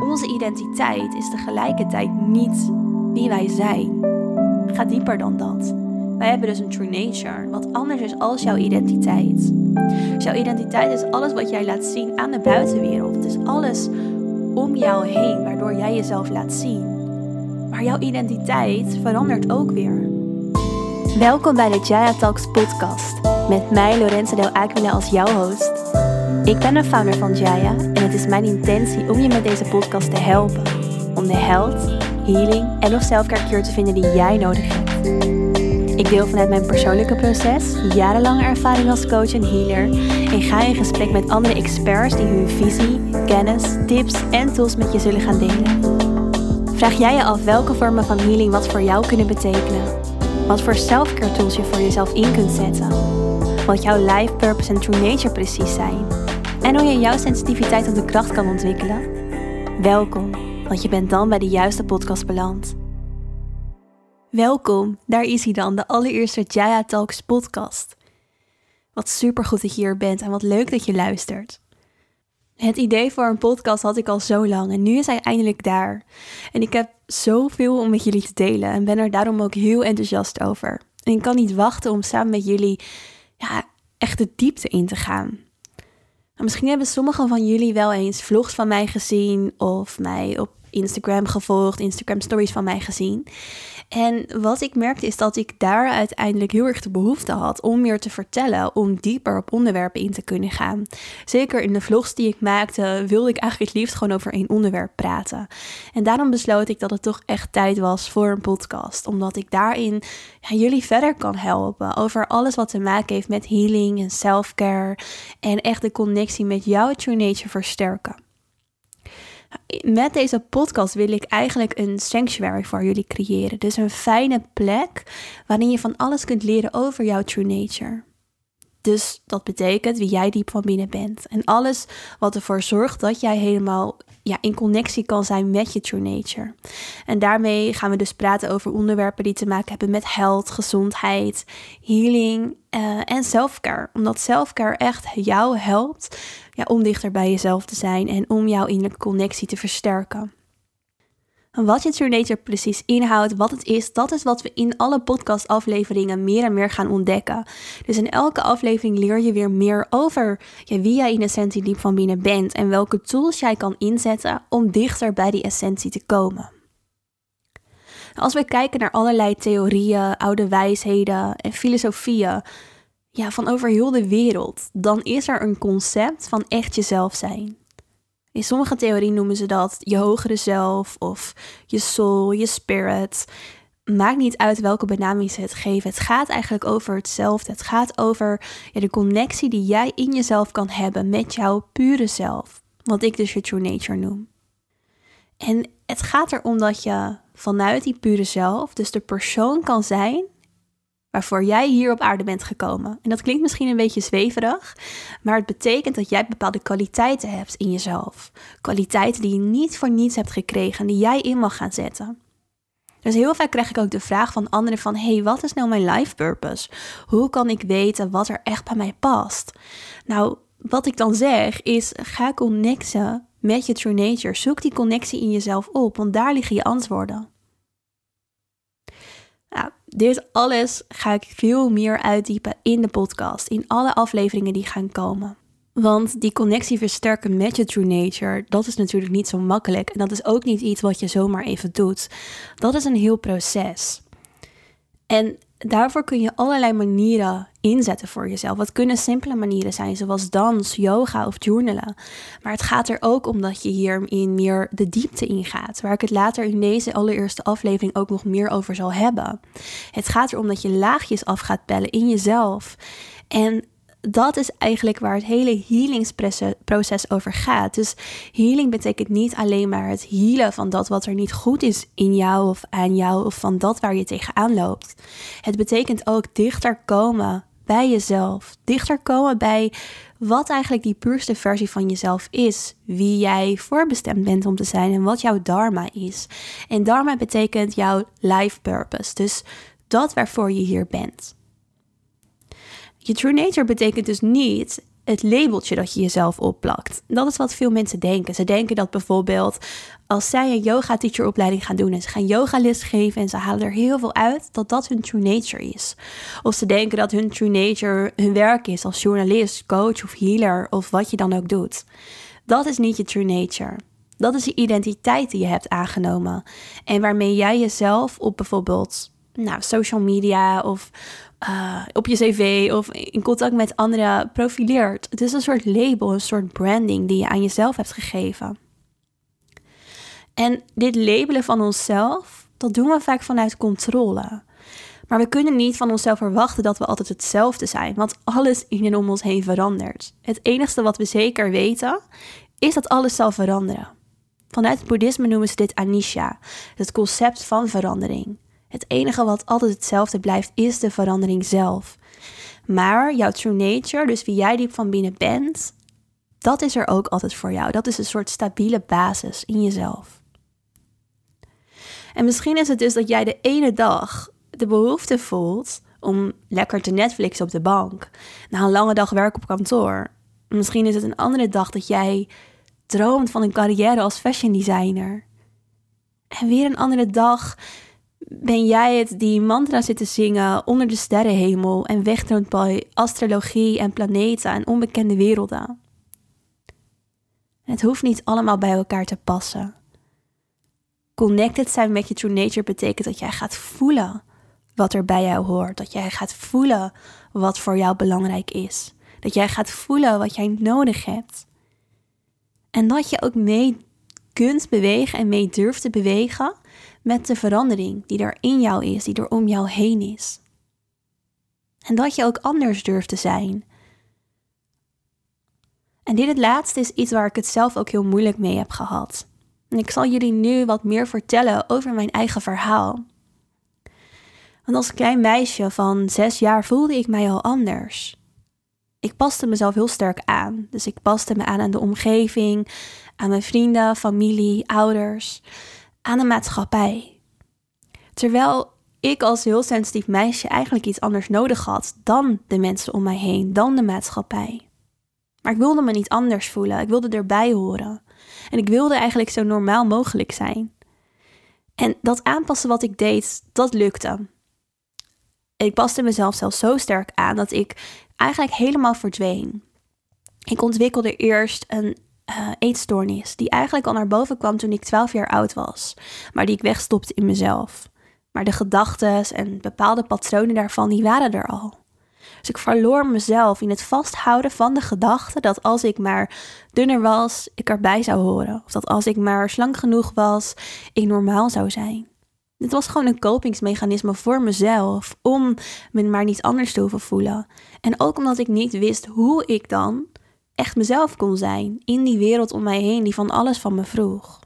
Onze identiteit is tegelijkertijd niet wie wij zijn. Ga dieper dan dat. Wij hebben dus een true nature, wat anders is als jouw identiteit. Jouw identiteit is alles wat jij laat zien aan de buitenwereld. Het is alles om jou heen, waardoor jij jezelf laat zien. Maar jouw identiteit verandert ook weer. Welkom bij de Jaya Talks podcast. Met mij Lorenza Del Aquila als jouw host. Ik ben de founder van Jaya en het is mijn intentie om je met deze podcast te helpen. Om de health, healing en of selfcare te vinden die jij nodig hebt. Ik deel vanuit mijn persoonlijke proces, jarenlange ervaring als coach en healer en ga in gesprek met andere experts die hun visie, kennis, tips en tools met je zullen gaan delen. Vraag jij je af welke vormen van healing wat voor jou kunnen betekenen? Wat voor selfcare tools je voor jezelf in kunt zetten? Wat jouw life purpose en true nature precies zijn? En hoe je jouw sensitiviteit op de kracht kan ontwikkelen? Welkom, want je bent dan bij de juiste podcast beland. Welkom, daar is hij dan, de allereerste Jaya Talks podcast. Wat supergoed dat je hier bent en wat leuk dat je luistert. Het idee voor een podcast had ik al zo lang en nu is hij eindelijk daar. En ik heb zoveel om met jullie te delen en ben er daarom ook heel enthousiast over. En ik kan niet wachten om samen met jullie ja, echt de diepte in te gaan. Nou, misschien hebben sommigen van jullie wel eens vlogs van mij gezien of mij op Instagram gevolgd, Instagram stories van mij gezien. En wat ik merkte is dat ik daar uiteindelijk heel erg de behoefte had om meer te vertellen, om dieper op onderwerpen in te kunnen gaan. Zeker in de vlogs die ik maakte, wilde ik eigenlijk het liefst gewoon over één onderwerp praten. En daarom besloot ik dat het toch echt tijd was voor een podcast, omdat ik daarin jullie verder kan helpen over alles wat te maken heeft met healing en self-care en echt de connectie met jouw true nature versterken. Met deze podcast wil ik eigenlijk een sanctuary voor jullie creëren. Dus een fijne plek waarin je van alles kunt leren over jouw true nature. Dus dat betekent wie jij diep van binnen bent. En alles wat ervoor zorgt dat jij helemaal ja, in connectie kan zijn met je true nature. En daarmee gaan we dus praten over onderwerpen die te maken hebben met health, gezondheid, healing uh, en selfcare. Omdat selfcare echt jou helpt ja, om dichter bij jezelf te zijn en om jouw innerlijke connectie te versterken. Wat je Nature precies inhoudt, wat het is, dat is wat we in alle podcastafleveringen meer en meer gaan ontdekken. Dus in elke aflevering leer je weer meer over wie jij in essentie diep van binnen bent en welke tools jij kan inzetten om dichter bij die essentie te komen. Als we kijken naar allerlei theorieën, oude wijsheden en filosofieën ja, van over heel de wereld, dan is er een concept van echt jezelf zijn. In sommige theorieën noemen ze dat je hogere zelf of je soul, je spirit. Maakt niet uit welke benaming ze het geven. Het gaat eigenlijk over hetzelfde. Het gaat over de connectie die jij in jezelf kan hebben met jouw pure zelf. Wat ik dus je true nature noem. En het gaat erom dat je vanuit die pure zelf, dus de persoon kan zijn waarvoor jij hier op aarde bent gekomen. En dat klinkt misschien een beetje zweverig, maar het betekent dat jij bepaalde kwaliteiten hebt in jezelf. Kwaliteiten die je niet voor niets hebt gekregen, die jij in mag gaan zetten. Dus heel vaak krijg ik ook de vraag van anderen van, hey, wat is nou mijn life purpose? Hoe kan ik weten wat er echt bij mij past? Nou, wat ik dan zeg is, ga connecten met je true nature. Zoek die connectie in jezelf op, want daar liggen je antwoorden. Dit alles ga ik veel meer uitdiepen in de podcast, in alle afleveringen die gaan komen. Want die connectie versterken met je true nature, dat is natuurlijk niet zo makkelijk. En dat is ook niet iets wat je zomaar even doet. Dat is een heel proces. En daarvoor kun je allerlei manieren inzetten voor jezelf. Wat kunnen simpele manieren zijn, zoals dans, yoga of journalen. Maar het gaat er ook om dat je hierin meer de diepte ingaat. Waar ik het later in deze allereerste aflevering ook nog meer over zal hebben. Het gaat erom dat je laagjes af gaat bellen in jezelf. En dat is eigenlijk waar het hele healingsproces over gaat. Dus healing betekent niet alleen maar het healen van dat wat er niet goed is in jou of aan jou of van dat waar je tegenaan loopt. Het betekent ook dichter komen bij jezelf. Dichter komen bij wat eigenlijk die puurste versie van jezelf is. Wie jij voorbestemd bent om te zijn en wat jouw dharma is. En dharma betekent jouw life purpose. Dus dat waarvoor je hier bent. Je true nature betekent dus niet het labeltje dat je jezelf opplakt. Dat is wat veel mensen denken. Ze denken dat bijvoorbeeld als zij een yoga teacheropleiding gaan doen en ze gaan yogales geven en ze halen er heel veel uit, dat dat hun true nature is. Of ze denken dat hun true nature hun werk is als journalist, coach of healer of wat je dan ook doet. Dat is niet je true nature. Dat is de identiteit die je hebt aangenomen en waarmee jij jezelf op bijvoorbeeld nou, social media of uh, op je cv of in contact met anderen profileert. Het is een soort label, een soort branding die je aan jezelf hebt gegeven. En dit labelen van onszelf, dat doen we vaak vanuit controle. Maar we kunnen niet van onszelf verwachten dat we altijd hetzelfde zijn, want alles in en om ons heen verandert. Het enige wat we zeker weten, is dat alles zal veranderen. Vanuit het boeddhisme noemen ze dit anisha, het concept van verandering. Het enige wat altijd hetzelfde blijft, is de verandering zelf. Maar jouw true nature, dus wie jij diep van binnen bent, dat is er ook altijd voor jou. Dat is een soort stabiele basis in jezelf. En misschien is het dus dat jij de ene dag de behoefte voelt om lekker te Netflix op de bank. Na een lange dag werk op kantoor. Misschien is het een andere dag dat jij droomt van een carrière als fashion designer. En weer een andere dag ben jij het die mantra zit te zingen onder de sterrenhemel en wegdroomt bij astrologie en planeten en onbekende werelden. het hoeft niet allemaal bij elkaar te passen. Connected zijn met je true nature betekent dat jij gaat voelen wat er bij jou hoort. Dat jij gaat voelen wat voor jou belangrijk is. Dat jij gaat voelen wat jij nodig hebt. En dat je ook mee kunt bewegen en mee durft te bewegen met de verandering die er in jou is, die er om jou heen is. En dat je ook anders durft te zijn. En dit het laatste is iets waar ik het zelf ook heel moeilijk mee heb gehad. En ik zal jullie nu wat meer vertellen over mijn eigen verhaal. Want als klein meisje van zes jaar voelde ik mij al anders. Ik paste mezelf heel sterk aan. Dus ik paste me aan aan de omgeving, aan mijn vrienden, familie, ouders, aan de maatschappij. Terwijl ik als heel sensitief meisje eigenlijk iets anders nodig had dan de mensen om mij heen, dan de maatschappij. Maar ik wilde me niet anders voelen, ik wilde erbij horen. En ik wilde eigenlijk zo normaal mogelijk zijn. En dat aanpassen wat ik deed, dat lukte. Ik paste mezelf zelfs zo sterk aan dat ik eigenlijk helemaal verdween. Ik ontwikkelde eerst een uh, eetstoornis, die eigenlijk al naar boven kwam toen ik 12 jaar oud was, maar die ik wegstopte in mezelf. Maar de gedachten en bepaalde patronen daarvan, die waren er al. Dus ik verloor mezelf in het vasthouden van de gedachte dat als ik maar dunner was, ik erbij zou horen. Of dat als ik maar slank genoeg was, ik normaal zou zijn. Dit was gewoon een kopingsmechanisme voor mezelf, om me maar niet anders te hoeven voelen. En ook omdat ik niet wist hoe ik dan echt mezelf kon zijn in die wereld om mij heen die van alles van me vroeg.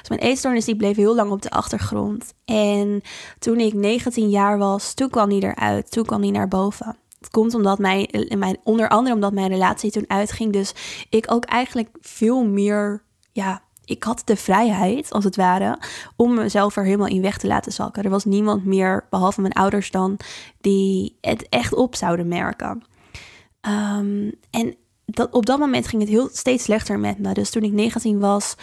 Dus mijn eetstoornis die bleef heel lang op de achtergrond. En toen ik 19 jaar was, toen kwam die eruit. Toen kwam die naar boven. Het komt omdat mijn, mijn, onder andere omdat mijn relatie toen uitging. Dus ik ook eigenlijk veel meer, ja, ik had de vrijheid, als het ware, om mezelf er helemaal in weg te laten zakken. Er was niemand meer, behalve mijn ouders dan, die het echt op zouden merken. Um, en dat, op dat moment ging het heel, steeds slechter met me. Dus toen ik 19 was,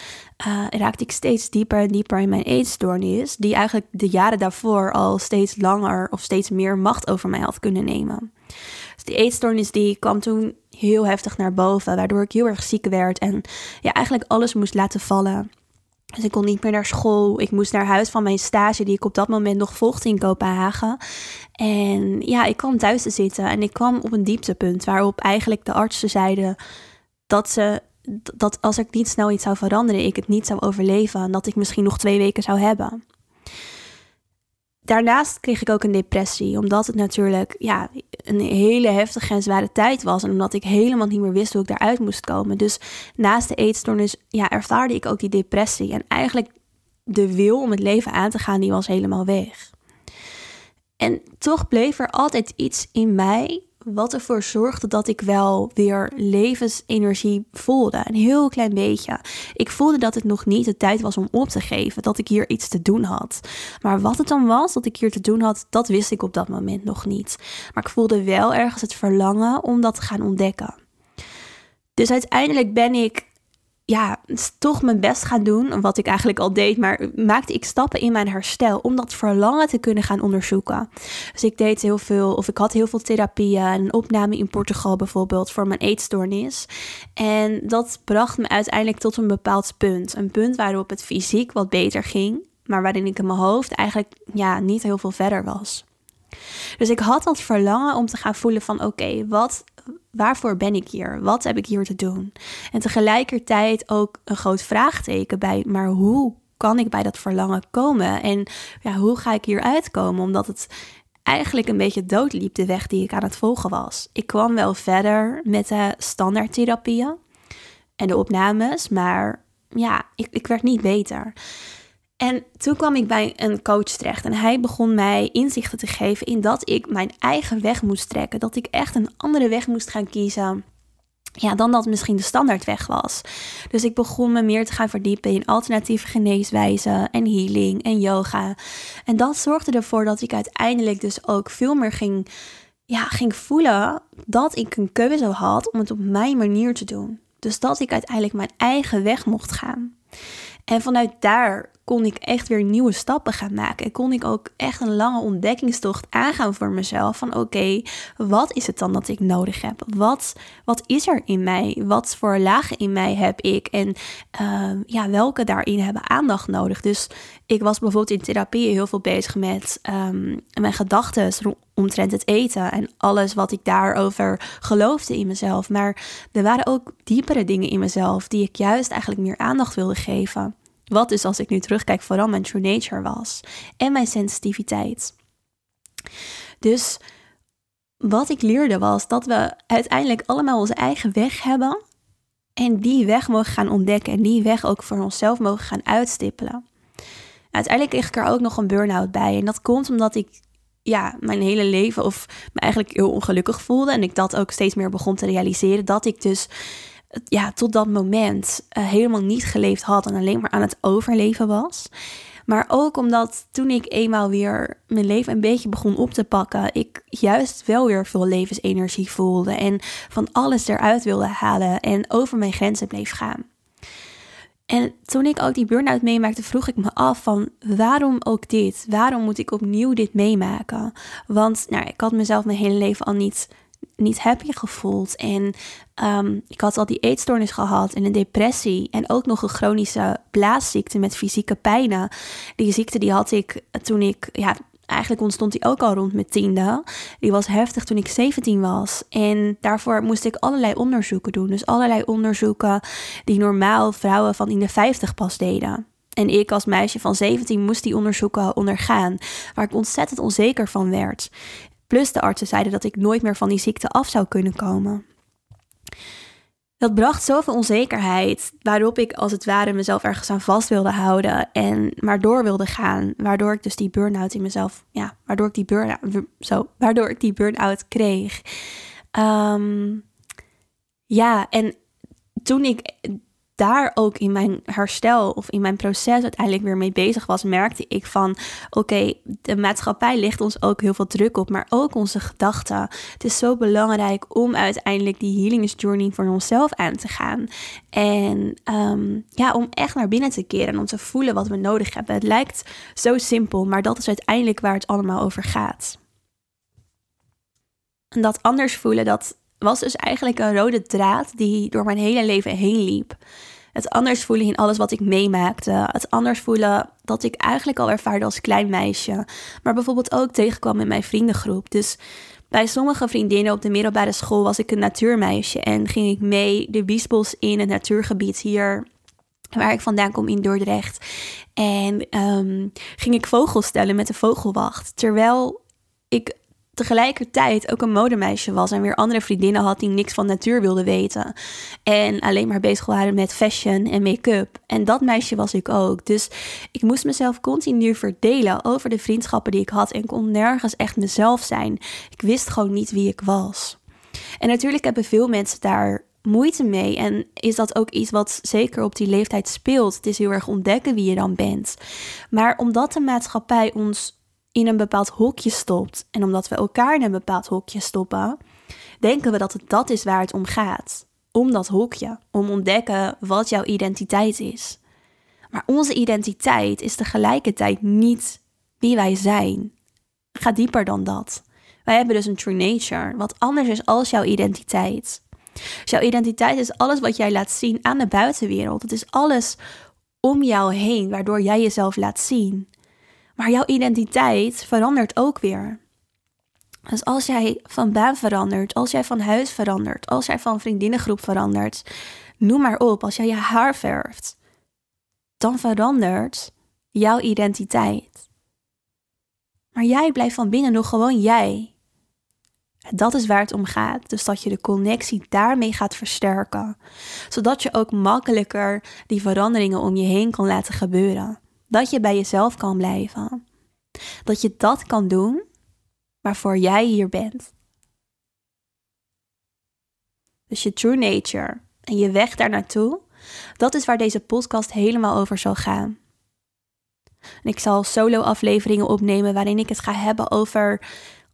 uh, raakte ik steeds dieper en dieper in mijn eetstoornis. Die eigenlijk de jaren daarvoor al steeds langer of steeds meer macht over mij had kunnen nemen. Dus die eetstoornis die kwam toen heel heftig naar boven. Waardoor ik heel erg ziek werd en ja, eigenlijk alles moest laten vallen. Dus ik kon niet meer naar school. Ik moest naar huis van mijn stage, die ik op dat moment nog volgde in Kopenhagen. En ja, ik kwam thuis te zitten en ik kwam op een dieptepunt waarop eigenlijk de artsen zeiden dat ze dat als ik niet snel iets zou veranderen, ik het niet zou overleven en dat ik misschien nog twee weken zou hebben daarnaast kreeg ik ook een depressie, omdat het natuurlijk ja, een hele heftige en zware tijd was. En omdat ik helemaal niet meer wist hoe ik daaruit moest komen. Dus naast de eetstoornis ja, ervaarde ik ook die depressie. En eigenlijk de wil om het leven aan te gaan, die was helemaal weg. En toch bleef er altijd iets in mij wat ervoor zorgde dat ik wel weer levensenergie voelde. Een heel klein beetje. Ik voelde dat het nog niet de tijd was om op te geven, dat ik hier iets te doen had. Maar wat het dan was dat ik hier te doen had, dat wist ik op dat moment nog niet. Maar ik voelde wel ergens het verlangen om dat te gaan ontdekken. Dus uiteindelijk ben ik ja, toch mijn best gaan doen, wat ik eigenlijk al deed, maar maakte ik stappen in mijn herstel om dat verlangen te kunnen gaan onderzoeken. Dus ik deed heel veel, of ik had heel veel therapieën, een opname in Portugal bijvoorbeeld voor mijn eetstoornis. En dat bracht me uiteindelijk tot een bepaald punt. Een punt waarop het fysiek wat beter ging, maar waarin ik in mijn hoofd eigenlijk ja, niet heel veel verder was. Dus ik had dat verlangen om te gaan voelen van oké, wat, waarvoor ben ik hier? Wat heb ik hier te doen? En tegelijkertijd ook een groot vraagteken bij, maar hoe kan ik bij dat verlangen komen? En ja, hoe ga ik hier uitkomen? Omdat het eigenlijk een beetje doodliep, de weg die ik aan het volgen was. Ik kwam wel verder met de standaardtherapieën en de opnames, maar ja, ik, ik werd niet beter. En toen kwam ik bij een coach terecht en hij begon mij inzichten te geven in dat ik mijn eigen weg moest trekken. Dat ik echt een andere weg moest gaan kiezen. Ja, dan dat misschien de standaardweg was. Dus ik begon me meer te gaan verdiepen in alternatieve geneeswijzen en healing en yoga. En dat zorgde ervoor dat ik uiteindelijk dus ook veel meer ging, ja, ging voelen dat ik een keuze had om het op mijn manier te doen. Dus dat ik uiteindelijk mijn eigen weg mocht gaan. En vanuit daar kon ik echt weer nieuwe stappen gaan maken. En kon ik ook echt een lange ontdekkingstocht aangaan voor mezelf. Van oké, wat is het dan dat ik nodig heb? Wat, wat is er in mij? Wat voor lagen in mij heb ik? En ehm, ja, welke daarin hebben aandacht nodig? Dus ik was bijvoorbeeld in therapie heel veel bezig met um, mijn gedachten omtrent het eten en alles wat ik daarover geloofde in mezelf. Maar er waren ook diepere dingen in mezelf die ik juist eigenlijk meer aandacht wilde geven. Wat dus als ik nu terugkijk vooral mijn true nature was. En mijn sensitiviteit. Dus wat ik leerde was dat we uiteindelijk allemaal onze eigen weg hebben. En die weg mogen gaan ontdekken. En die weg ook voor onszelf mogen gaan uitstippelen. Uiteindelijk kreeg ik er ook nog een burn-out bij. En dat komt omdat ik ja, mijn hele leven of me eigenlijk heel ongelukkig voelde. En ik dat ook steeds meer begon te realiseren. Dat ik dus ja, tot dat moment uh, helemaal niet geleefd had en alleen maar aan het overleven was. Maar ook omdat toen ik eenmaal weer mijn leven een beetje begon op te pakken, ik juist wel weer veel levensenergie voelde en van alles eruit wilde halen en over mijn grenzen bleef gaan. En toen ik ook die burn-out meemaakte, vroeg ik me af van waarom ook dit? Waarom moet ik opnieuw dit meemaken? Want nou, ik had mezelf mijn hele leven al niet niet happy gevoeld. En um, ik had al die eetstoornis gehad en een depressie. En ook nog een chronische blaasziekte met fysieke pijnen. Die ziekte die had ik toen ik, ja, eigenlijk ontstond die ook al rond mijn tiende. Die was heftig toen ik 17 was. En daarvoor moest ik allerlei onderzoeken doen. Dus allerlei onderzoeken die normaal vrouwen van in de 50 pas deden. En ik als meisje van 17 moest die onderzoeken ondergaan, waar ik ontzettend onzeker van werd. Plus de artsen zeiden dat ik nooit meer van die ziekte af zou kunnen komen. Dat bracht zoveel onzekerheid, waarop ik als het ware mezelf ergens aan vast wilde houden en maar door wilde gaan, waardoor ik dus die burn-out in mezelf, ja, waardoor ik die burn-out, zo, waardoor ik die burn-out kreeg. Um, ja, en toen ik daar ook in mijn herstel of in mijn proces uiteindelijk weer mee bezig was, merkte ik van oké, de maatschappij ligt ons ook heel veel druk op, maar ook onze gedachten. Het is zo belangrijk om uiteindelijk die healingsjourney voor onszelf aan te gaan. En ehm, ja, om echt naar binnen te keren en om te voelen wat we nodig hebben. Het lijkt zo simpel, maar dat is uiteindelijk waar het allemaal over gaat. En dat anders voelen, dat was dus eigenlijk een rode draad die door mijn hele leven heen liep. Het anders voelen in alles wat ik meemaakte. Het anders voelen dat ik eigenlijk al ervaarde als klein meisje. Maar bijvoorbeeld ook tegenkwam in mijn vriendengroep. Dus bij sommige vriendinnen op de middelbare school was ik een natuurmeisje. En ging ik mee de Biesbos in, het natuurgebied hier waar ik vandaan kom in Dordrecht. En um, ging ik vogels stellen met de vogelwacht. Terwijl ik tegelijkertijd ook een modemeisje was en weer andere vriendinnen had die niks van natuur wilden weten. En alleen maar bezig waren met fashion en make-up. En dat meisje was ik ook. Dus ik moest mezelf continu verdelen over de vriendschappen die ik had en kon nergens echt mezelf zijn. Ik wist gewoon niet wie ik was. En natuurlijk hebben veel mensen daar moeite mee. En is dat ook iets wat zeker op die leeftijd speelt? Het is heel erg ontdekken wie je dan bent. Maar omdat de maatschappij ons in een bepaald hokje stopt en omdat we elkaar in een bepaald hokje stoppen, denken we dat het dat is waar het om gaat. Om dat hokje, om ontdekken wat jouw identiteit is. Maar onze identiteit is tegelijkertijd niet wie wij zijn. Ga dieper dan dat. Wij hebben dus een true nature, wat anders is als jouw identiteit. Dus jouw identiteit is alles wat jij laat zien aan de buitenwereld. Het is alles om jou heen, waardoor jij jezelf laat zien. Maar jouw identiteit verandert ook weer. Dus als jij van baan verandert, als jij van huis verandert, als jij van vriendinnengroep verandert, noem maar op, als jij je haar verft, dan verandert jouw identiteit. Maar jij blijft van binnen nog gewoon jij. Dat is waar het om gaat. Dus dat je de connectie daarmee gaat versterken. Zodat je ook makkelijker die veranderingen om je heen kan laten gebeuren. Dat je bij jezelf kan blijven. Dat je dat kan doen waarvoor jij hier bent. Dus je true nature en je weg daar naartoe, dat is waar deze podcast helemaal over zal gaan. En ik zal solo-afleveringen opnemen waarin ik het ga hebben over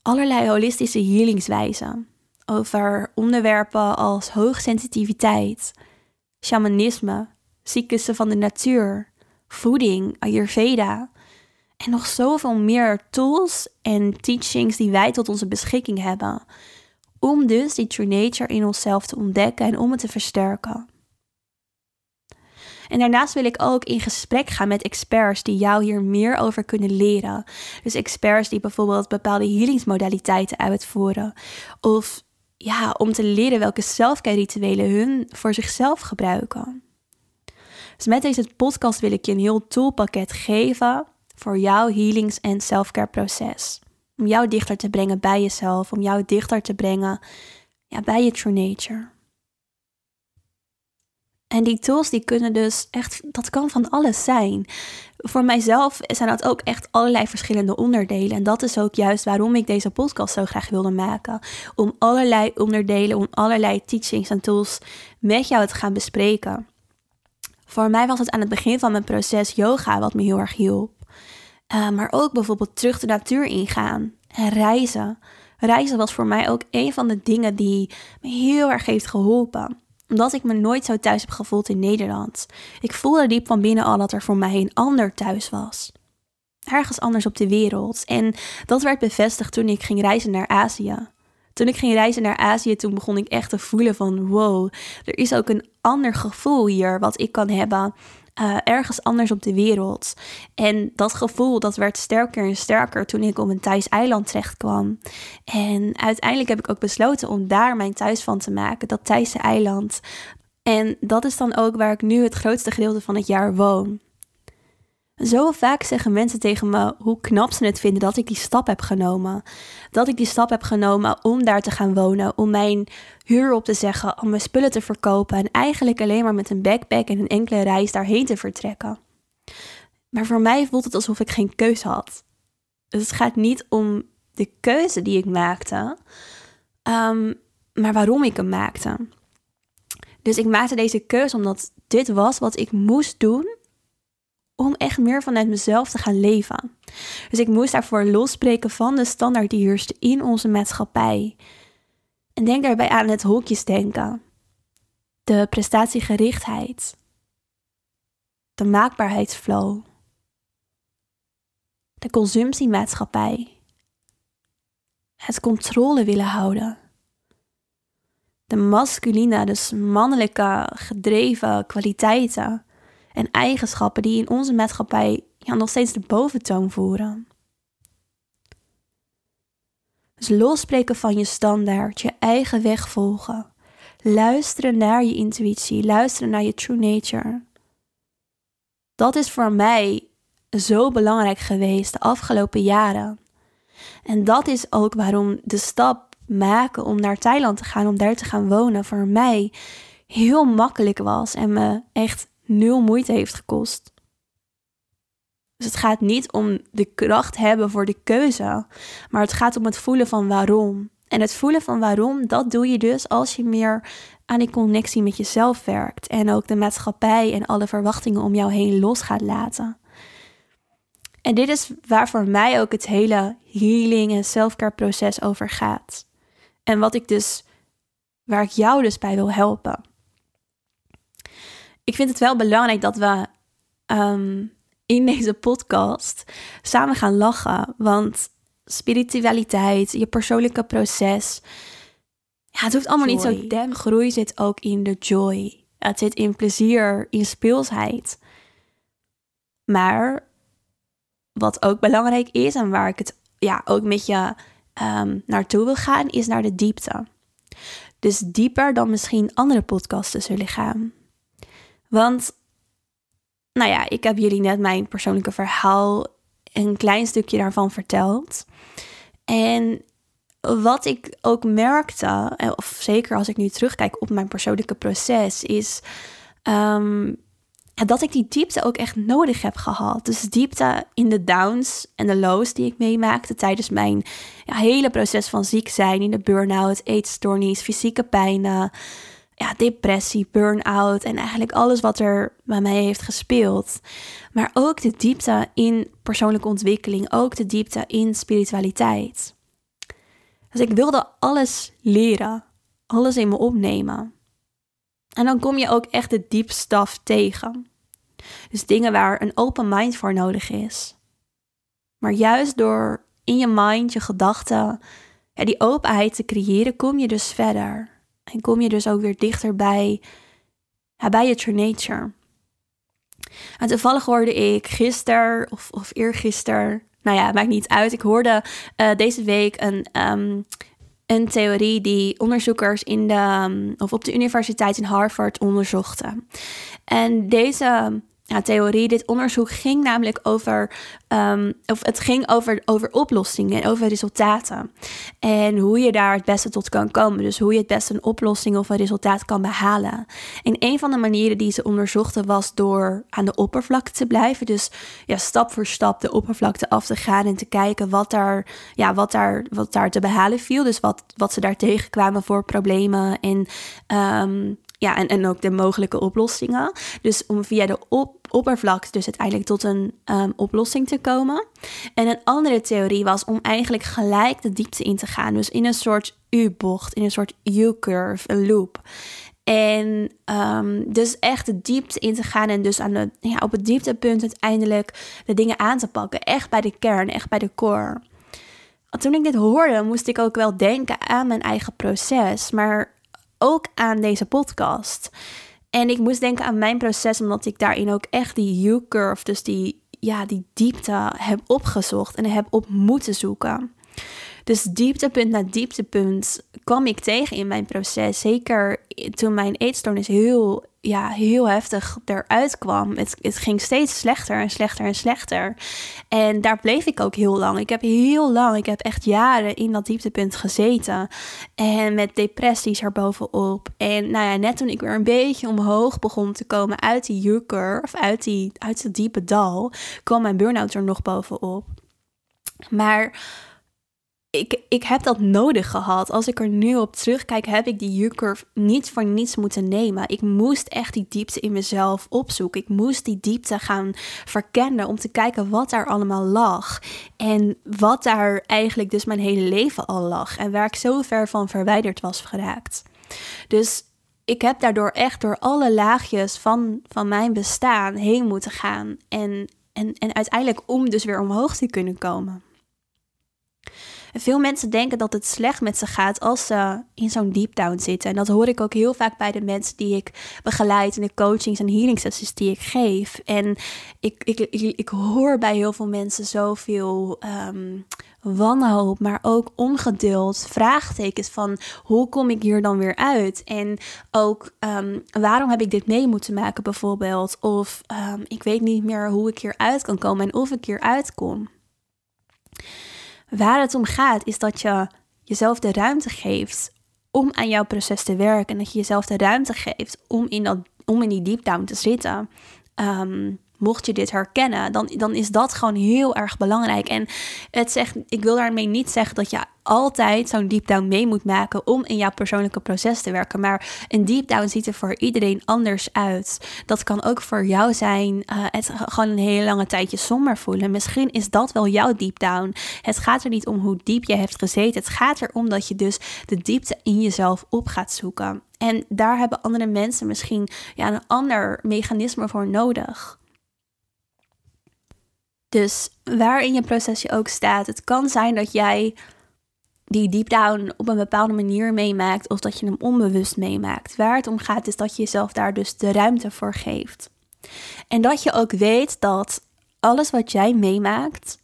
allerlei holistische healingswijzen. Over onderwerpen als hoogsensitiviteit, shamanisme, ziekenhuizen van de natuur, voeding, Ayurveda. En nog zoveel meer tools en teachings die wij tot onze beschikking hebben. Om dus die true nature in onszelf te ontdekken en om het te versterken. En daarnaast wil ik ook in gesprek gaan met experts die jou hier meer over kunnen leren. Dus experts die bijvoorbeeld bepaalde healingsmodaliteiten uitvoeren. Of ja, om te leren welke selfcare hun voor zichzelf gebruiken. Dus met deze podcast wil ik je een heel toolpakket geven voor jouw healings- en selfcare proces. Om jou dichter te brengen bij jezelf, om jou dichter te brengen ja, bij je true nature. En die tools die kunnen dus echt, dat kan van alles zijn. Voor mijzelf zijn dat ook echt allerlei verschillende onderdelen. En dat is ook juist waarom ik deze podcast zo graag wilde maken. Om allerlei onderdelen, om allerlei teachings en tools met jou te gaan bespreken. Voor mij was het aan het begin van mijn proces yoga wat me heel erg hielp. Uh, maar ook bijvoorbeeld terug de natuur ingaan en reizen. Reizen was voor mij ook een van de dingen die me heel erg heeft geholpen omdat ik me nooit zo thuis heb gevoeld in Nederland. Ik voelde diep van binnen al dat er voor mij een ander thuis was. Ergens anders op de wereld. En dat werd bevestigd toen ik ging reizen naar Azië. Toen ik ging reizen naar Azië, toen begon ik echt te voelen van wow, er is ook een ander gevoel hier wat ik kan hebben uh, ergens anders op de wereld. En dat gevoel dat werd sterker en sterker toen ik op een Thais eiland terecht kwam. En uiteindelijk heb ik ook besloten om daar mijn thuis van te maken, dat Thaise eiland. En dat is dan ook waar ik nu het grootste gedeelte van het jaar woon. Zo vaak zeggen mensen tegen me hoe knap ze het vinden dat ik die stap heb genomen. Dat ik die stap heb genomen om daar te gaan wonen, om mijn huur op te zeggen, om mijn spullen te verkopen en eigenlijk alleen maar met een backpack en een enkele reis daarheen te vertrekken. Maar voor mij voelt het alsof ik geen keuze had. Dus het gaat niet om de keuze die ik maakte, um, maar waarom ik hem maakte. Dus ik maakte deze keuze omdat dit was wat ik moest doen om echt meer vanuit mezelf te gaan leven. Dus ik moest daarvoor losbreken van de standaard die heerst in onze maatschappij. En denk daarbij aan het hokjesdenken, de prestatiegerichtheid, de maakbaarheidsflow, de consumptiemaatschappij, het controle willen houden, de masculine, dus mannelijke gedreven kwaliteiten en eigenschappen die in onze maatschappij ja, nog steeds de boventoon voeren. Dus losspreken van je standaard, je eigen weg volgen. Luisteren naar je intuïtie, luisteren naar je true nature. Dat is voor mij zo belangrijk geweest de afgelopen jaren. En dat is ook waarom de stap maken om naar Thailand te gaan, om daar te gaan wonen, voor mij heel makkelijk was en me echt nul moeite heeft gekost. Dus het gaat niet om de kracht hebben voor de keuze, maar het gaat om het voelen van waarom. En het voelen van waarom, dat doe je dus als je meer aan die connectie met jezelf werkt. En ook de maatschappij en alle verwachtingen om jou heen los gaat laten. En dit is waar voor mij ook het hele healing en selfcare proces over gaat. En wat ik dus, waar ik jou dus bij wil helpen. Ik vind het wel belangrijk dat we ehm, in deze podcast samen gaan lachen. Want spiritualiteit, je persoonlijke proces. Ja, het hoeft allemaal niet zo dem. Groei zit ook in de joy. Het zit in plezier, in speelsheid. Maar wat ook belangrijk is en waar ik het ja, ook met je um, naartoe wil gaan, is naar de diepte. Dus dieper dan misschien andere podcasten zullen gaan. Want, nou ja, ik heb jullie net mijn persoonlijke verhaal een klein stukje daarvan verteld. En wat ik ook merkte, eh, of zeker als ik nu terugkijk op mijn persoonlijke proces, is um, dat ik die diepte ook echt nodig heb gehad. Dus diepte in de downs en de lows die ik meemaakte tijdens mijn hele proces van ziek zijn, in de burn-out, eetstoornis, fysieke pijnen, ja, depressie, burn-out en eigenlijk alles wat er bij mij heeft gespeeld. Maar ook de diepte in persoonlijke ontwikkeling, ook de diepte in spiritualiteit. Dus ik wilde alles leren, alles in me opnemen. En dan kom je ook echt de diepstaf tegen. Dus dingen waar een open mind voor nodig is. Maar juist door in je mind, je gedachten, ja, die openheid te creëren, kom je dus verder. En kom je dus ook weer dichter bij, bij je true nature. En toevallig hoorde ik gisteren of, of eergisteren, nou ja, maakt niet uit. Ik hoorde uh, deze week een, um, een theorie die onderzoekers in de, um, of op de universiteit in Harvard onderzochten. En deze ja, theorie. Dit onderzoek ging namelijk over, um, of het ging over, over oplossingen en over resultaten. En hoe je daar het beste tot kan komen. Dus hoe je het beste een oplossing of een resultaat kan behalen. En een van de manieren die ze onderzochten was door aan de oppervlakte te blijven. Dus ja, stap voor stap de oppervlakte af te gaan en te kijken wat daar, ja, wat daar, wat daar te behalen viel. Dus wat, wat ze daar tegenkwamen voor problemen en um, ja, en, en ook de mogelijke oplossingen. Dus om via de op, oppervlakte dus uiteindelijk tot een um, oplossing te komen. En een andere theorie was om eigenlijk gelijk de diepte in te gaan. Dus in een soort U-bocht, in een soort U-curve, een loop. En um, dus echt de diepte in te gaan en dus aan de, ja, op het dieptepunt uiteindelijk de dingen aan te pakken. Echt bij de kern, echt bij de core. Toen ik dit hoorde, moest ik ook wel denken aan mijn eigen proces. Maar ook aan deze podcast. En ik moest denken aan mijn proces, omdat ik daarin ook echt die U-curve, dus die, ja, die diepte heb opgezocht en heb op moeten zoeken. Dus dieptepunt na dieptepunt kwam ik tegen in mijn proces. Zeker toen mijn eetstoornis heel, ja, heel heftig eruit kwam. Het, ging steeds slechter en slechter en slechter. En daar bleef ik ook heel lang. Ik heb heel lang, ik heb echt jaren in dat dieptepunt gezeten. En met depressies erbovenop. En nou ja, net toen ik weer een beetje omhoog begon te komen uit die juker, of uit, die, uit het diepe dal, kwam mijn burn-out er nog bovenop. Maar ik, ik heb dat nodig gehad. Als ik er nu op terugkijk, heb ik die U-curve niet voor niets moeten nemen. Ik moest echt die diepte in mezelf opzoeken. Ik moest die diepte gaan verkennen om te kijken wat daar allemaal lag. En wat daar eigenlijk dus mijn hele leven al lag. En waar ik zo ver van verwijderd was geraakt. Dus ik heb daardoor echt door alle laagjes van, van mijn bestaan heen moeten gaan. En, en, en uiteindelijk om dus weer omhoog te kunnen komen veel mensen denken dat het slecht met ze gaat als ze in zo'n deep down zitten. En dat hoor ik ook heel vaak bij de mensen die ik begeleid in de coachings en healing sessies die ik geef. En ik, ik, ik, hoor bij heel veel mensen zoveel um, wanhoop, maar ook ongeduld, vraagtekens van hoe kom ik hier dan weer uit? En ook um, waarom heb ik dit mee moeten maken bijvoorbeeld? Of um, ik weet niet meer hoe ik hier uit kan komen en of ik hier uitkom. Waar het om gaat is dat je jezelf de ruimte geeft om aan jouw proces te werken. En dat je jezelf de ruimte geeft om in, dat, om in die deep down te zitten. Um, mocht je dit herkennen, dan, dan is dat gewoon heel erg belangrijk. En het zegt, ik wil daarmee niet zeggen dat je altijd zo'n deep down mee moet maken om in jouw persoonlijke proces te werken. Maar een deep down ziet er voor iedereen anders uit. Dat kan ook voor jou zijn, uh, het gewoon een hele lange tijdje somber voelen. Misschien is dat wel jouw deep down. Het gaat er niet om hoe diep je hebt gezeten. Het gaat erom dat je dus de diepte in jezelf op gaat zoeken. En daar hebben andere mensen misschien ja, een ander mechanisme voor nodig. Dus waar in je proces je ook staat, het kan zijn dat jij die deep down op een bepaalde manier meemaakt of dat je hem onbewust meemaakt. Waar het om gaat is dat je jezelf daar dus de ruimte voor geeft. En dat je ook weet dat alles wat jij meemaakt,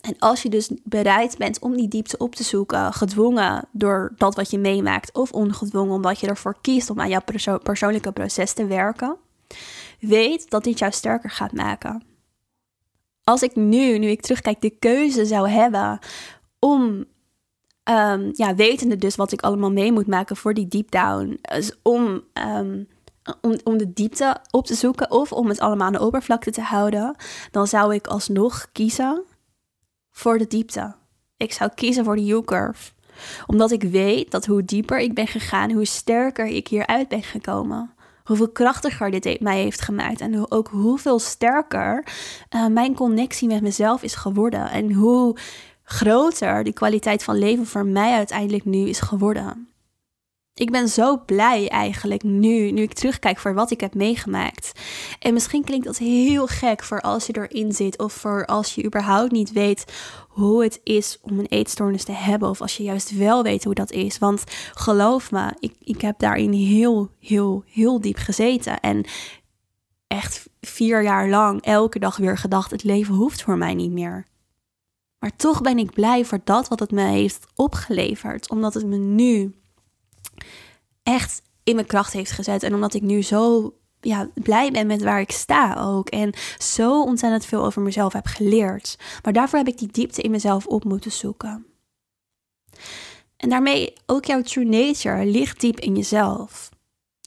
en als je dus bereid bent om die diepte op te zoeken, gedwongen door dat wat je meemaakt of ongedwongen omdat je ervoor kiest om aan jouw perso persoonlijke proces te werken, weet dat dit jou sterker gaat maken als ik nu, nu ik terugkijk, de keuze zou hebben om, um, ja, wetende dus wat ik allemaal mee moet maken voor die deep down, dus om, um, om, om de diepte op te zoeken of om het allemaal aan de oppervlakte te houden, dan zou ik alsnog kiezen voor de diepte. Ik zou kiezen voor de U-curve omdat ik weet dat hoe dieper ik ben gegaan, hoe sterker ik hieruit ben gekomen hoeveel krachtiger dit mij heeft gemaakt. En ook hoeveel sterker uh, mijn connectie met mezelf is geworden. En hoe groter de kwaliteit van leven voor mij uiteindelijk nu is geworden. Ik ben zo blij eigenlijk nu, nu ik terugkijk voor wat ik heb meegemaakt. En misschien klinkt dat heel gek voor als je erin zit of voor als je überhaupt niet weet hoe het is om een eetstoornis te hebben. Of als je juist wel weet hoe dat is. Want geloof me, ik, ik heb daarin heel, heel, heel diep gezeten. En echt vier jaar lang elke dag weer gedacht: het leven hoeft voor mij niet meer. Maar toch ben ik blij voor dat wat het me heeft opgeleverd. Omdat het me nu echt in mijn kracht heeft gezet. En omdat ik nu zo ja, blij ben met waar ik sta ook. En zo ontzettend veel over mezelf heb geleerd. Maar daarvoor heb ik die diepte in mezelf op moeten zoeken. En daarmee ook jouw true nature ligt diep in jezelf.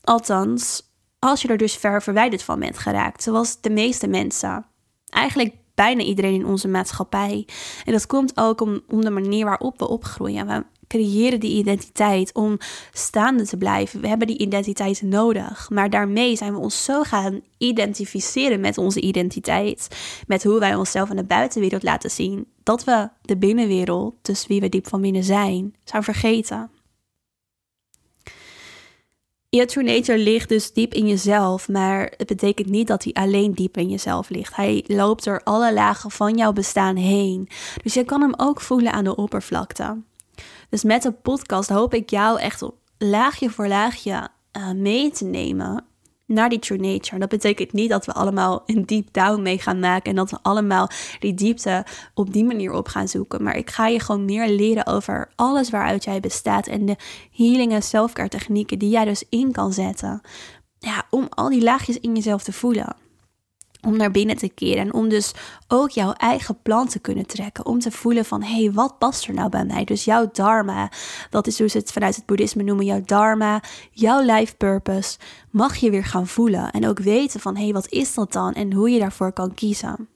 Althans, als je er dus ver verwijderd van bent geraakt, zoals de meeste mensen. Eigenlijk bijna iedereen in onze maatschappij. En dat komt ook om, om de manier waarop we opgroeien. We creëren die identiteit om staande te blijven. We hebben die identiteit nodig. Maar daarmee zijn we ons zo gaan identificeren met onze identiteit. Met hoe wij onszelf in de buitenwereld laten zien. Dat we de binnenwereld, dus wie we diep van binnen zijn, zijn vergeten. Je true nature ligt dus diep in jezelf, maar het betekent niet dat hij alleen diep in jezelf ligt. Hij loopt door alle lagen van jouw bestaan heen. Dus je kan hem ook voelen aan de oppervlakte. Dus met de podcast hoop ik jou echt laagje voor laagje uh, mee te nemen naar die true nature. Dat betekent niet dat we allemaal een deep down mee gaan maken en dat we allemaal die diepte op die manier op gaan zoeken. Maar ik ga je gewoon meer leren over alles waaruit jij bestaat en de healing en technieken die jij dus in kan zetten. Ja, om al die laagjes in jezelf te voelen om naar binnen te keren en om dus ook jouw eigen plan te kunnen trekken. Om te voelen van, hé, hey, wat past er nou bij mij? Dus jouw dharma, dat is hoe ze het vanuit het boeddhisme noemen, jouw dharma, jouw life purpose, mag je weer gaan voelen. En ook weten van, hé, hey, wat is dat dan? En hoe je daarvoor kan kiezen.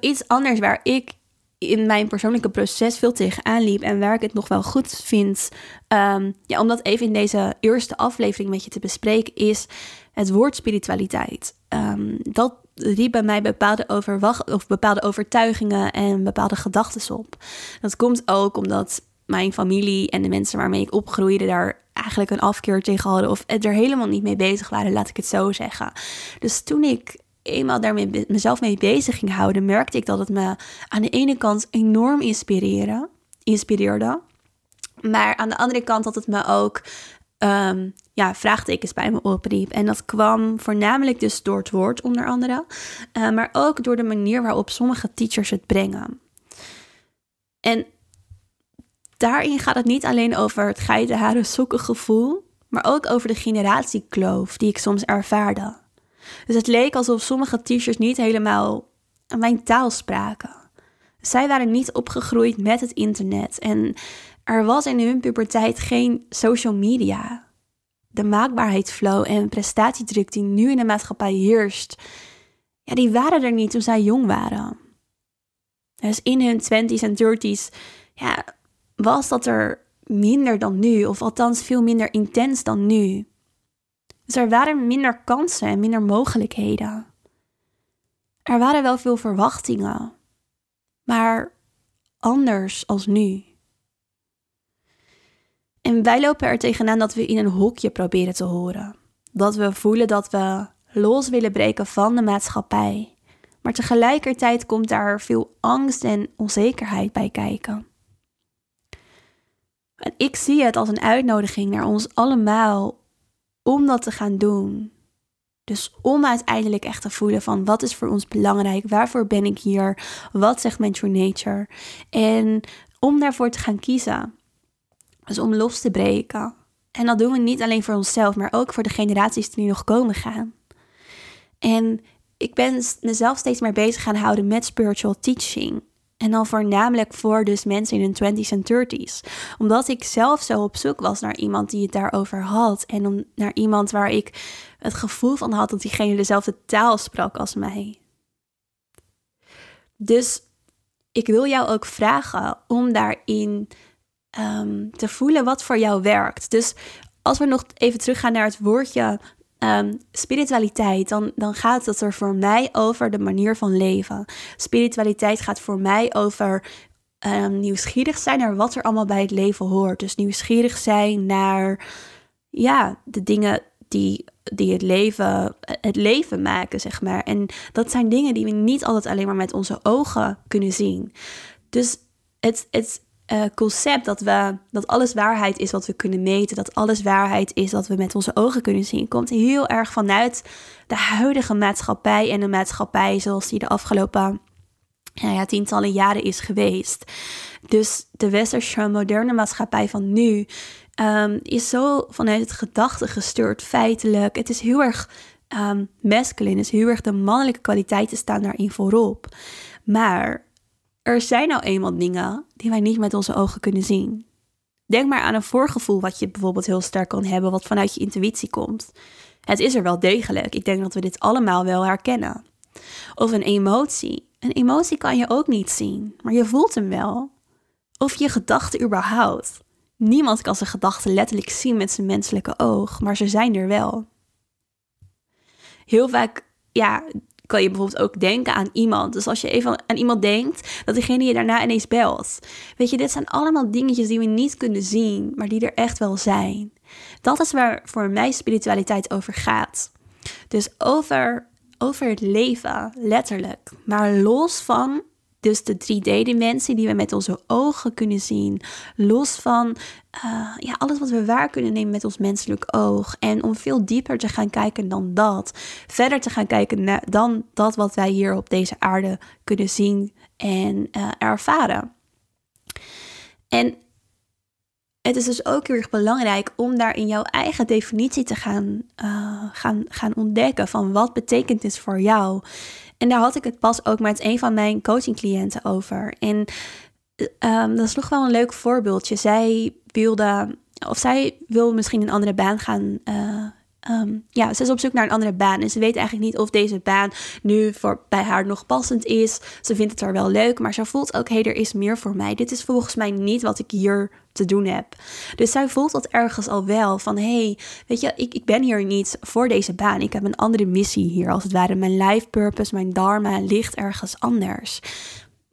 Iets anders waar ik in mijn persoonlijke proces veel tegenaan liep en waar ik het nog wel goed vind, um, ja, om dat even in deze eerste aflevering met je te bespreken, is het woord spiritualiteit. Um, dat riep bij mij bepaalde, of bepaalde overtuigingen en bepaalde gedachten op. Dat komt ook omdat mijn familie en de mensen waarmee ik opgroeide daar eigenlijk een afkeer tegen hadden of er helemaal niet mee bezig waren, laat ik het zo zeggen. Dus toen ik eenmaal daarmee mezelf mee bezig ging houden, merkte ik dat het me aan de ene kant enorm inspireerde, inspireerde. Maar aan de andere kant dat het me ook um, ja, vraagtekens bij me opriep. En dat kwam voornamelijk dus door het woord onder andere, uh, maar ook door de manier waarop sommige teachers het brengen. En daarin gaat het niet alleen over het geiten, haren, sokken gevoel, maar ook over de generatiekloof die ik soms ervaarde. Dus het leek alsof sommige teachers niet helemaal mijn taal spraken. Zij waren niet opgegroeid met het internet en er was in hun puberteit geen social media. De maakbaarheidsflow en prestatiedruk die nu in de maatschappij heerst, ja, die waren er niet toen zij jong waren. Dus in hun 20s en 30s ja, was dat er minder dan nu, of althans veel minder intens dan nu. Dus er waren minder kansen en minder mogelijkheden. Er waren wel veel verwachtingen, maar anders als nu. En wij lopen er tegenaan dat we in een hokje proberen te horen. Dat we voelen dat we los willen breken van de maatschappij. Maar tegelijkertijd komt daar veel angst en onzekerheid bij kijken. En ik zie het als een uitnodiging naar ons allemaal om dat te gaan doen. Dus om uiteindelijk echt te voelen van wat is voor ons belangrijk, waarvoor ben ik hier, wat zegt mijn true nature. En om daarvoor te gaan kiezen. Om los te breken. En dat doen we niet alleen voor onszelf, maar ook voor de generaties die nu nog komen gaan. En ik ben mezelf steeds meer bezig gaan houden met spiritual teaching. En dan voornamelijk voor dus mensen in hun 20s en 30s. Omdat ik zelf zo op zoek was naar iemand die het daarover had. En om, naar iemand waar ik het gevoel van had dat diegene dezelfde taal sprak als mij. Dus ik wil jou ook vragen om daarin um, te voelen wat voor jou werkt. Dus als we nog even teruggaan naar het woordje um, spiritualiteit, dan, dan gaat het er voor mij over de manier van leven. Spiritualiteit gaat voor mij over um, nieuwsgierig zijn naar wat er allemaal bij het leven hoort. Dus nieuwsgierig zijn naar ja, de dingen die, die het, leven, het leven maken, zeg maar. En dat zijn dingen die we niet altijd alleen maar met onze ogen kunnen zien. Dus het, het uh, concept dat, we, dat alles waarheid is wat we kunnen meten, dat alles waarheid is wat we met onze ogen kunnen zien, komt heel erg vanuit de huidige maatschappij en de maatschappij zoals die de afgelopen nou ja, tientallen jaren is geweest. Dus de westerse moderne maatschappij van nu um, is zo vanuit het gedachte gestuurd, feitelijk. Het is heel erg um, masculine, is heel erg de mannelijke kwaliteiten staan daarin voorop. Maar er zijn nou eenmaal dingen die wij niet met onze ogen kunnen zien. Denk maar aan een voorgevoel wat je bijvoorbeeld heel sterk kan hebben, wat vanuit je intuïtie komt. Het is er wel degelijk. Ik denk dat we dit allemaal wel herkennen. Of een emotie. Een emotie kan je ook niet zien, maar je voelt hem wel. Of je gedachten überhaupt. Niemand kan zijn gedachten letterlijk zien met zijn menselijke oog, maar ze zijn er wel. Heel vaak ja, kan je bijvoorbeeld ook denken aan iemand. Dus als je even aan iemand denkt, dat diegene je daarna ineens belt. Weet je, dit zijn allemaal dingetjes die we niet kunnen zien, maar die er echt wel zijn. Dat is waar voor mij spiritualiteit over gaat. Dus over, over het leven, letterlijk. Maar los van dus de 3D-dimensie die we met onze ogen kunnen zien. Los van uh, ja, alles wat we waar kunnen nemen met ons menselijk oog. En om veel dieper te gaan kijken dan dat. Verder te gaan kijken dan dat wat wij hier op deze aarde kunnen zien en uh, ervaren. En het is dus ook heel erg belangrijk om daar in jouw eigen definitie te gaan, uh, gaan, gaan ontdekken van wat betekent dit voor jou. En daar had ik het pas ook met een van mijn coachingcliënten over. En um, dat is nog wel een leuk voorbeeldje. Zij wilde, of zij wil misschien een andere baan gaan. Uh, um, ja, ze is op zoek naar een andere baan. En ze weet eigenlijk niet of deze baan nu voor, bij haar nog passend is. Ze vindt het er wel leuk, maar ze voelt ook: hé, hey, er is meer voor mij. Dit is volgens mij niet wat ik hier te doen heb. Dus zij voelt dat ergens al wel van hé, hey, weet je, ik, ik ben hier niet voor deze baan. Ik heb een andere missie hier, als het ware. Mijn life purpose, mijn dharma ligt ergens anders.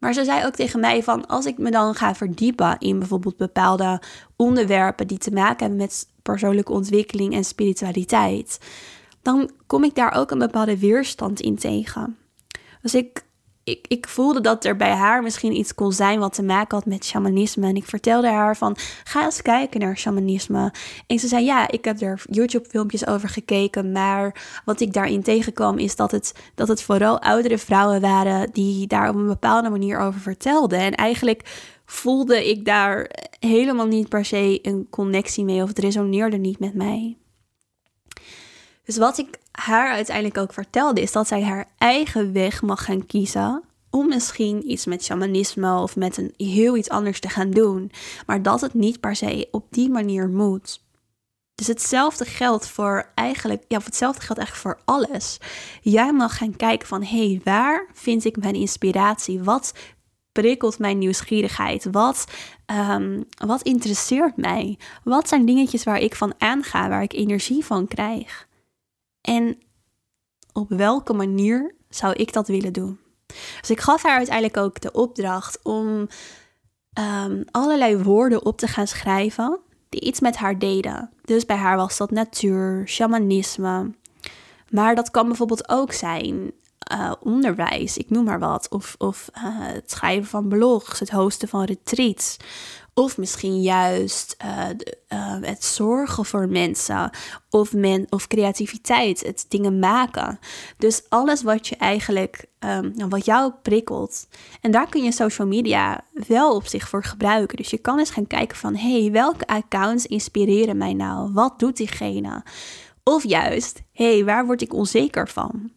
Maar ze zei ook tegen mij van als ik me dan ga verdiepen in bijvoorbeeld bepaalde onderwerpen die te maken hebben met persoonlijke ontwikkeling en spiritualiteit, dan kom ik daar ook een bepaalde weerstand in tegen. Dus ik ik, voelde dat er bij haar misschien iets kon zijn wat te maken had met shamanisme. En ik vertelde haar van, ga eens kijken naar shamanisme. En ze zei, ja, ik heb er YouTube-filmpjes over gekeken. Maar wat ik daarin tegenkwam is dat het, dat het vooral oudere vrouwen waren die daar op een bepaalde manier over vertelden. En eigenlijk voelde ik daar helemaal niet per se een connectie mee of het resoneerde niet met mij. Dus wat ik haar uiteindelijk ook vertelde, is dat zij haar eigen weg mag gaan kiezen om misschien iets met shamanisme of met een heel iets anders te gaan doen, maar dat het niet per se op die manier moet. Dus hetzelfde geldt voor eigenlijk, ja, hetzelfde geldt eigenlijk voor alles. Jij mag gaan kijken van, hé, hey, waar vind ik mijn inspiratie? Wat prikkelt mijn nieuwsgierigheid? Wat, um, wat interesseert mij? Wat zijn dingetjes waar ik van aanga, waar ik energie van krijg? En op welke manier zou ik dat willen doen? Dus ik gaf haar uiteindelijk ook de opdracht om um, allerlei woorden op te gaan schrijven die iets met haar deden. Dus bij haar was dat natuur, shamanisme. Maar dat kan bijvoorbeeld ook zijn uh, onderwijs, ik noem maar wat. Of, of uh, het schrijven van blogs, het hosten van retreats. Of misschien juist uh, de, het zorgen voor mensen. Of, men, of creativiteit, het dingen maken. Dus alles wat je eigenlijk, um, wat jou prikkelt. En daar kun je social media wel op zich voor gebruiken. Dus je kan eens gaan kijken van, hey, welke accounts inspireren mij nou? Wat doet diegene? Of juist, hey, waar word ik onzeker van?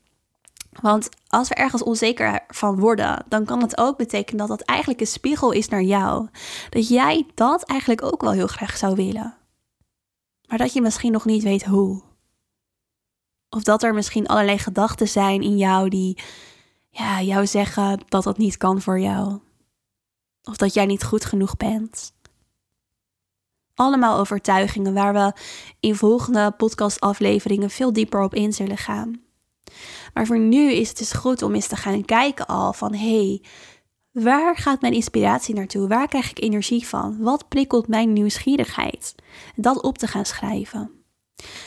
Want als we ergens onzeker van worden, dan kan het ook betekenen dat dat eigenlijk een spiegel is naar jou. Dat jij dat eigenlijk ook wel heel graag zou willen. Maar dat je misschien nog niet weet hoe. Of dat er misschien allerlei gedachten zijn in jou die ja, jou zeggen dat dat niet kan voor jou. Of dat jij niet goed genoeg bent. Allemaal overtuigingen waar we in volgende podcastafleveringen veel dieper op in zullen gaan. Maar voor nu is het dus goed om eens te gaan kijken al van hey, waar gaat mijn inspiratie naartoe? Waar krijg ik energie van? Wat prikkelt mijn nieuwsgierigheid? Dat op te gaan schrijven.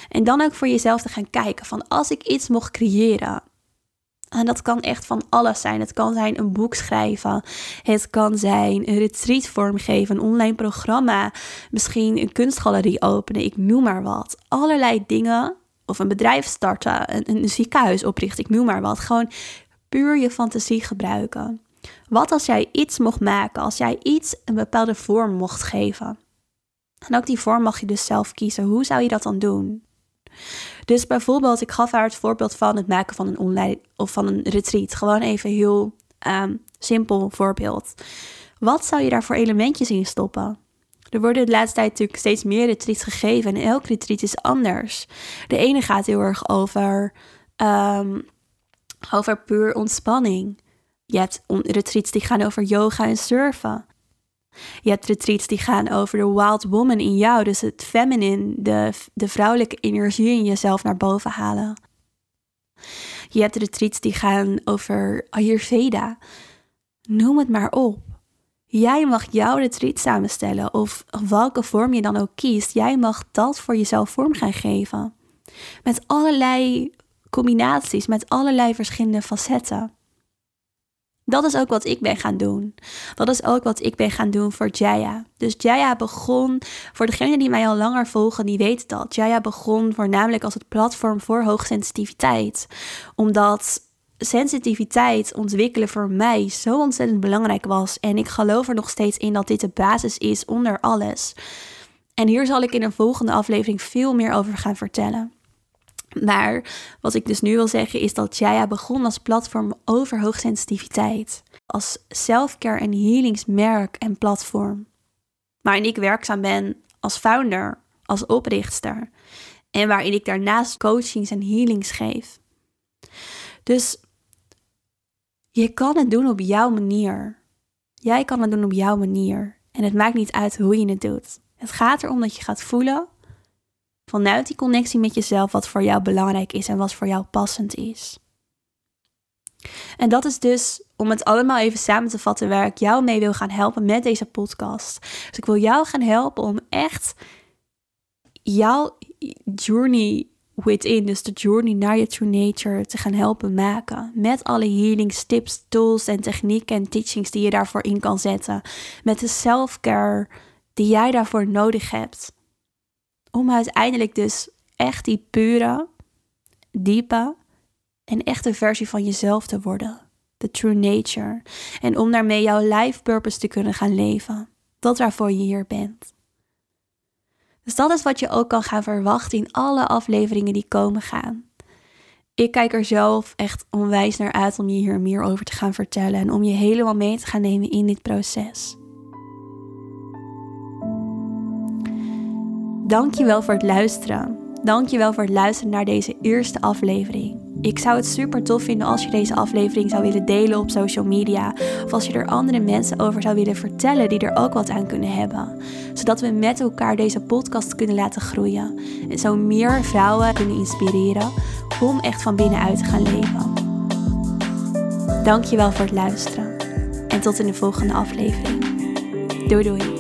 En dan ook voor jezelf te gaan kijken van als ik iets mocht creëren. En dat kan echt van alles zijn. Het kan zijn een boek schrijven. Het kan zijn een retreat vormgeven, een online programma. Misschien een kunstgalerie openen. Ik noem maar wat. Allerlei dingen of een bedrijf starten, een, een ziekenhuis oprichten, ik noem maar wat. Gewoon puur je fantasie gebruiken. Wat als jij iets mocht maken, als jij iets een bepaalde vorm mocht geven? En ook die vorm mag je dus zelf kiezen. Hoe zou je dat dan doen? Dus bijvoorbeeld, ik gaf haar het voorbeeld van het maken van een online of van een retreat. Gewoon even heel um, simpel voorbeeld. Wat zou je daar voor elementjes in stoppen? Er worden de laatste tijd natuurlijk steeds meer retreats gegeven en elk retreat is anders. De ene gaat heel erg over, um, over puur ontspanning. Je hebt retreats die gaan over yoga en surfen. Je hebt retreats die gaan over de wild woman in jou, dus het feminine, de, de vrouwelijke energie in jezelf naar boven halen. Je hebt retreats die gaan over Ayurveda. Noem het maar op. Jij mag jouw retreat samenstellen of welke vorm je dan ook kiest. Jij mag dat voor jezelf vorm gaan geven. Met allerlei combinaties, met allerlei verschillende facetten. Dat is ook wat ik ben gaan doen. Dat is ook wat ik ben gaan doen voor Jaya. Dus Jaya begon, voor degenen die mij al langer volgen, die weten dat. Jaya begon voornamelijk als het platform voor hoogsensitiviteit. Omdat sensitiviteit ontwikkelen voor mij zo ontzettend belangrijk was. En ik geloof er nog steeds in dat dit de basis is onder alles. En hier zal ik in een volgende aflevering veel meer over gaan vertellen. Maar wat ik dus nu wil zeggen is dat Jaya begon als platform over hoogsensitiviteit. Als selfcare en healingsmerk en platform. Waarin ik werkzaam ben als founder, als oprichter. En waarin ik daarnaast coachings en healings geef. Dus je kan het doen op jouw manier. Jij kan het doen op jouw manier. En het maakt niet uit hoe je het doet. Het gaat erom dat je gaat voelen vanuit die connectie met jezelf wat voor jou belangrijk is en wat voor jou passend is. En dat is dus, om het allemaal even samen te vatten, waar ik jou mee wil gaan helpen met deze podcast. Dus ik wil jou gaan helpen om echt jouw journey within, dus de journey naar je true nature, te gaan helpen maken. Met alle healings, tips, tools en technieken en teachings die je daarvoor in kan zetten. Met de self-care die jij daarvoor nodig hebt. Om uiteindelijk dus echt die pure, diepe en echte versie van jezelf te worden. De true nature. En om daarmee jouw life purpose te kunnen gaan leven. Dat waarvoor je hier bent. Dus dat is wat je ook kan gaan verwachten in alle afleveringen die komen gaan. Ik kijk er zelf echt onwijs naar uit om je hier meer over te gaan vertellen en om je helemaal mee te gaan nemen in dit proces. Dankjewel voor het luisteren. Dankjewel voor het luisteren naar deze eerste aflevering. Ik zou het super tof vinden als je deze aflevering zou willen delen op social media. Of als je er andere mensen over zou willen vertellen die er ook wat aan kunnen hebben. Zodat we met elkaar deze podcast kunnen laten groeien. En zo meer vrouwen kunnen inspireren om echt van binnenuit te gaan leven. Dankjewel voor het luisteren. En tot in de volgende aflevering. Doei doei.